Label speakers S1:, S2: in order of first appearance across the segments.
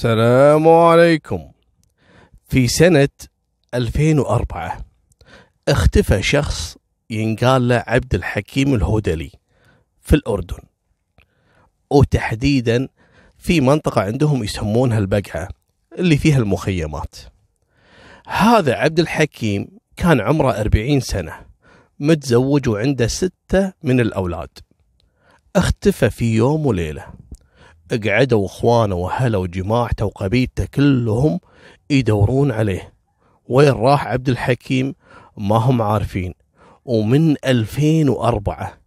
S1: السلام عليكم. في سنة 2004 اختفى شخص ينقال له عبد الحكيم الهودلي في الأردن. وتحديدا في منطقة عندهم يسمونها البقعة اللي فيها المخيمات. هذا عبد الحكيم كان عمره أربعين سنة متزوج وعنده ستة من الأولاد. اختفى في يوم وليلة. قعدوا اخوانه واهله وجماعته وقبيلته كلهم يدورون عليه. وين راح عبد الحكيم؟ ما هم عارفين. ومن 2004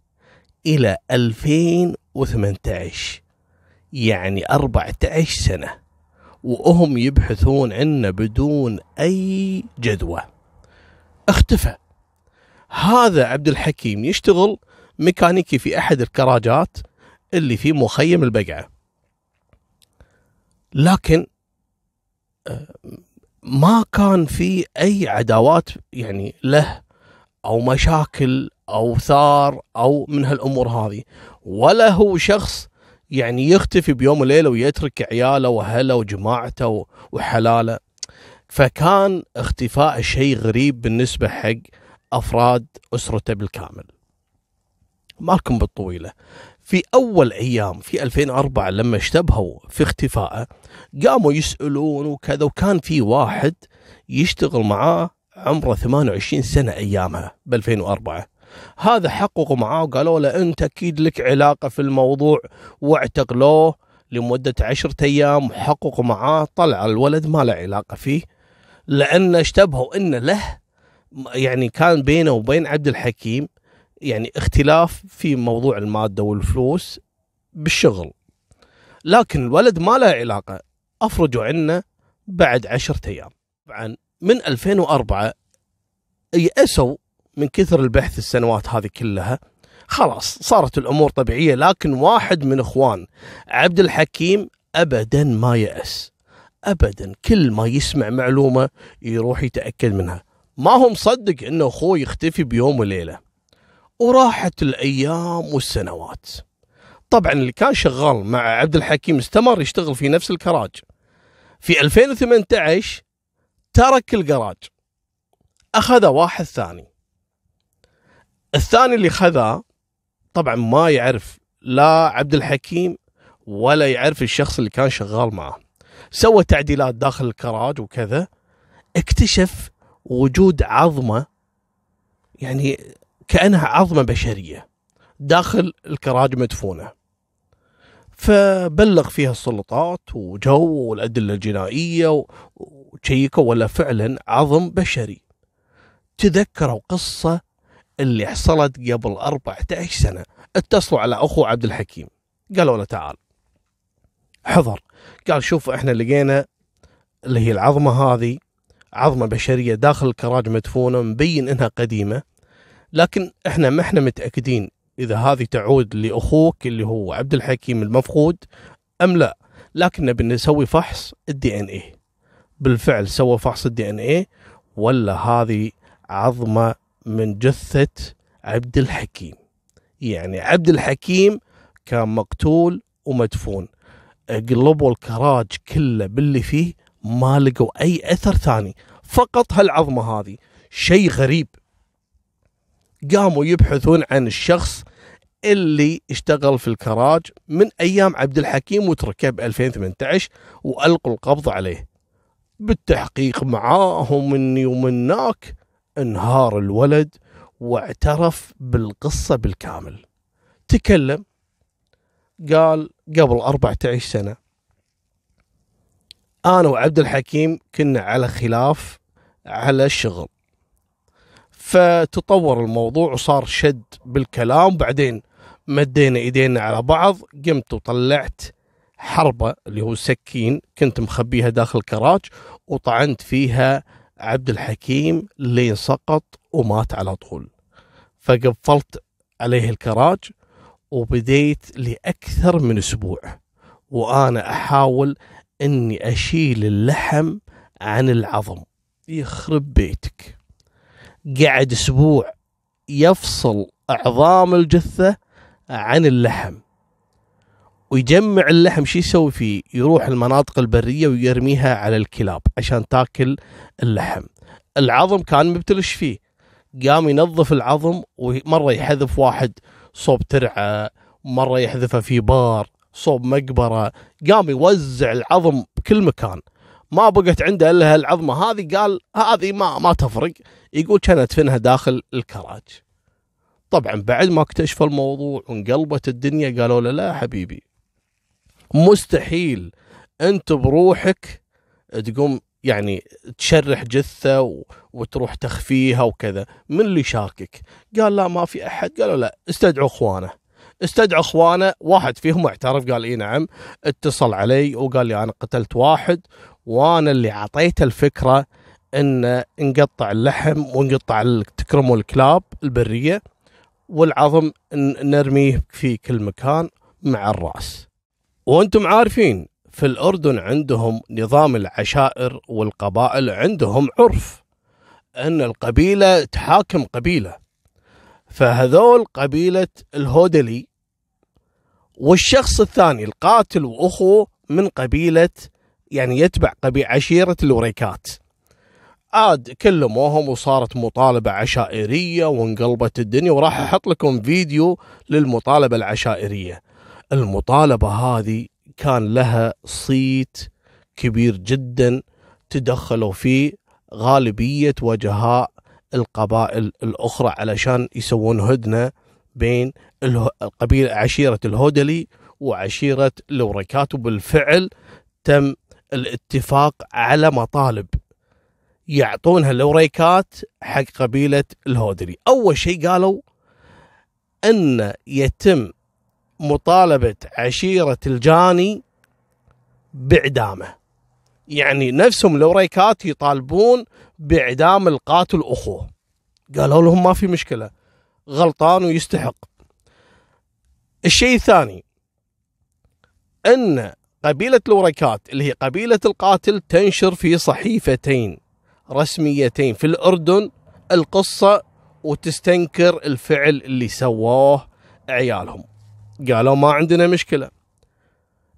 S1: إلى 2018 يعني 14 سنة وهم يبحثون عنه بدون أي جدوى. اختفى. هذا عبد الحكيم يشتغل ميكانيكي في أحد الكراجات اللي في مخيم البقعة. لكن آه، ما كان في أي عداوات يعني له أو مشاكل أو ثار أو من هالأمور هذه. ولا هو شخص يعني يختفي بيوم وليلة ويترك عياله وأهله وجماعته وحلاله. فكان اختفاء شيء غريب بالنسبة حق أفراد أسرته بالكامل. مالكم بالطويلة. في أول أيام في 2004 لما اشتبهوا في اختفائه قاموا يسألون وكذا وكان في واحد يشتغل معاه عمره 28 سنة أيامها ب 2004 هذا حققوا معاه وقالوا له أنت أكيد لك علاقة في الموضوع واعتقلوه لمدة عشرة أيام وحققوا معاه طلع الولد ما له علاقة فيه. لأن اشتبهوا أن له يعني كان بينه وبين عبد الحكيم يعني اختلاف في موضوع المادة والفلوس بالشغل. لكن الولد ما له علاقة. أفرجوا عنه بعد عشرة أيام. طبعا من 2004 يأسوا من كثر البحث السنوات هذه كلها. خلاص صارت الأمور طبيعية لكن واحد من إخوان عبد الحكيم أبدا ما يأس. أبدا كل ما يسمع معلومة يروح يتأكد منها. ما هو مصدق أنه أخوه يختفي بيوم وليلة. وراحت الأيام والسنوات. طبعا اللي كان شغال مع عبد الحكيم استمر يشتغل في نفس الكراج. في 2018 ترك الجراج أخذ واحد ثاني. الثاني اللي خذاه طبعا ما يعرف لا عبد الحكيم ولا يعرف الشخص اللي كان شغال معه. سوى تعديلات داخل الكراج وكذا. اكتشف وجود عظمة. يعني كأنها عظمة بشرية داخل الكراج مدفونة. فبلغ فيها السلطات وجو والأدلة الجنائية وشيكوا ولا فعلا عظم بشري. تذكروا قصة اللي حصلت قبل 14 سنة. اتصلوا على أخو عبد الحكيم. قالوا له تعال. حضر. قال شوف إحنا لقينا اللي هي العظمة هذه عظمة بشرية داخل الكراج مدفونة مبين إنها قديمة. لكن إحنا ما إحنا متأكدين إذا هذه تعود لأخوك اللي هو عبد الحكيم المفقود أم لا. لكن نبي نسوي فحص ال DNA بالفعل سوى فحص ال DNA ولا هذه عظمة من جثة عبد الحكيم. يعني عبد الحكيم كان مقتول ومدفون. قلبوا الكراج كله باللي فيه ما لقوا أي أثر ثاني. فقط هالعظمة هذه. شيء غريب. قاموا يبحثون عن الشخص اللي اشتغل في الكراج من أيام عبد الحكيم وتركه ب 2018 وألقوا القبض عليه. بالتحقيق معاهم مني ومناك انهار الولد واعترف بالقصة بالكامل. تكلم قال قبل 14 سنة أنا وعبد الحكيم كنا على خلاف على الشغل فتطور الموضوع وصار شد بالكلام. بعدين مدينا ايدينا على بعض قمت وطلعت حربة اللي هو سكين كنت مخبيها داخل كراج وطعنت فيها عبد الحكيم لين سقط ومات على طول. فقفلت عليه الكراج وبديت لأكثر من أسبوع وأنا أحاول أني أشيل اللحم عن العظم. يخرب بيتك. قعد أسبوع يفصل أعظام الجثة عن اللحم. ويجمع اللحم شو يسوي فيه؟ يروح المناطق البرية ويرميها على الكلاب عشان تاكل اللحم. العظم كان مبتلش فيه. قام ينظف العظم ومرة يحذف واحد صوب ترعة مرة يحذفه في بار صوب مقبرة. قام يوزع العظم بكل مكان. ما بقت عنده إلا العظمه هذه قال هذه ما ما تفرق. يقول كان ادفنها داخل الكراج. طبعا بعد ما اكتشف الموضوع وانقلبت الدنيا قالوا له لا حبيبي مستحيل أنت بروحك تقوم يعني تشرح جثة وتروح تخفيها وكذا. من اللي شاركك قال لا ما في أحد. قالوا لا استدعوا إخوانه. استدعوا اخوانه. واحد فيهم اعترف قال اي نعم اتصل علي وقال لي أنا قتلت واحد وأنا اللي أعطيته الفكرة ان نقطع اللحم ونقطع تكرموا الكلاب البرية والعظم نرميه في كل مكان مع الرأس. وأنتم عارفين في الأردن عندهم نظام العشائر والقبائل عندهم عرف إن القبيلة تحاكم قبيلة. فهذول قبيلة الهودلي والشخص الثاني القاتل وأخوه من قبيلة يعني يتبع قبيله عشيرة الوريكات عاد كلموهم وصارت مطالبة عشائرية وانقلبت الدنيا وراح أحط لكم فيديو للمطالبة العشائرية. المطالبة هذه كان لها صيت كبير جدا تدخلوا فيه غالبية وجهاء القبائل الأخرى علشان يسوون هدنة بين القبيلة عشيرة الهودلي وعشيرة الوريكات. وبالفعل تم الاتفاق على مطالب يعطونها الوريكات حق قبيلة الهودلي. أول شيء قالوا أن يتم مطالبة عشيرة الجاني بإعدامه يعني نفسهم الوريكات يطالبون بإعدام القاتل أخوه. قالوا لهم ما في مشكلة. غلطان ويستحق. الشيء الثاني أن قبيلة الوريكات اللي هي قبيلة القاتل تنشر في صحيفتين رسميتين في الأردن القصة وتستنكر الفعل اللي سووه عيالهم. قالوا ما عندنا مشكلة.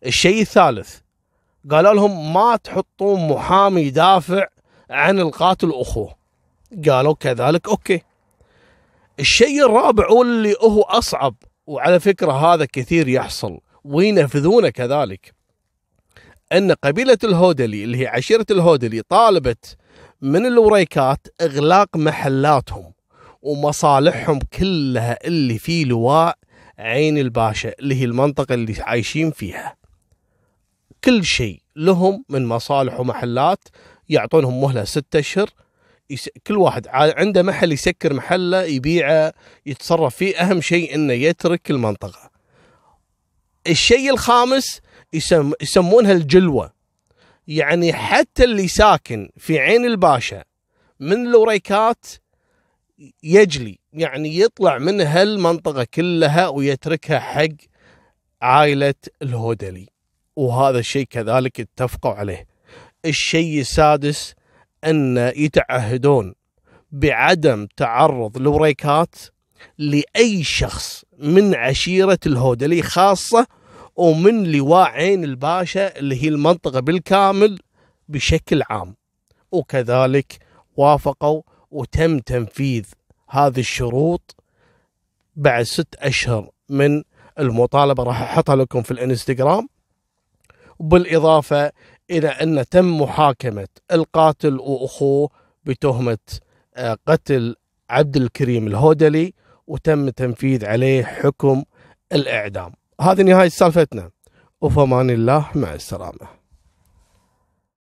S1: الشيء الثالث قالوا لهم ما تحطون محامي يدافع عن القاتل أخوه. قالوا كذلك أوكي. الشيء الرابع واللي هو أصعب وعلى فكرة هذا كثير يحصل وينفذونه كذلك. أن قبيلة الهودلي اللي هي عشيرة الهودلي طالبت من الوريكات إغلاق محلاتهم ومصالحهم كلها اللي في لواء عين الباشا اللي هي المنطقة اللي عايشين فيها. كل شيء لهم من مصالح ومحلات يعطونهم مهلة ستة أشهر يس... كل واحد عنده محل يسكر محله يبيعه يتصرف فيه أهم شيء إنه يترك المنطقة. الشيء الخامس يسم... يسمونها الجلوة. يعني حتى اللي ساكن في عين الباشا من الوريكات يجلي يعني يطلع من هالمنطقة كلها ويتركها حق عائلة الهودلي. وهذا الشيء كذلك اتفقوا عليه. الشيء السادس أن يتعهدون بعدم تعرض الوريكات لأي شخص من عشيرة الهودلي خاصة ومن لواء عين الباشا اللي هي المنطقة بالكامل بشكل عام. وكذلك وافقوا وتم تنفيذ هذه الشروط بعد ست أشهر من المطالبة. راح أحطها لكم في الإنستغرام. بالإضافة إلى أن تم محاكمة القاتل وأخوه بتهمة آه، قتل عبد الكريم الهودلي وتم تنفيذ عليه حكم الإعدام. هذه نهاية سالفتنا. وفمان الله. مع السلامة.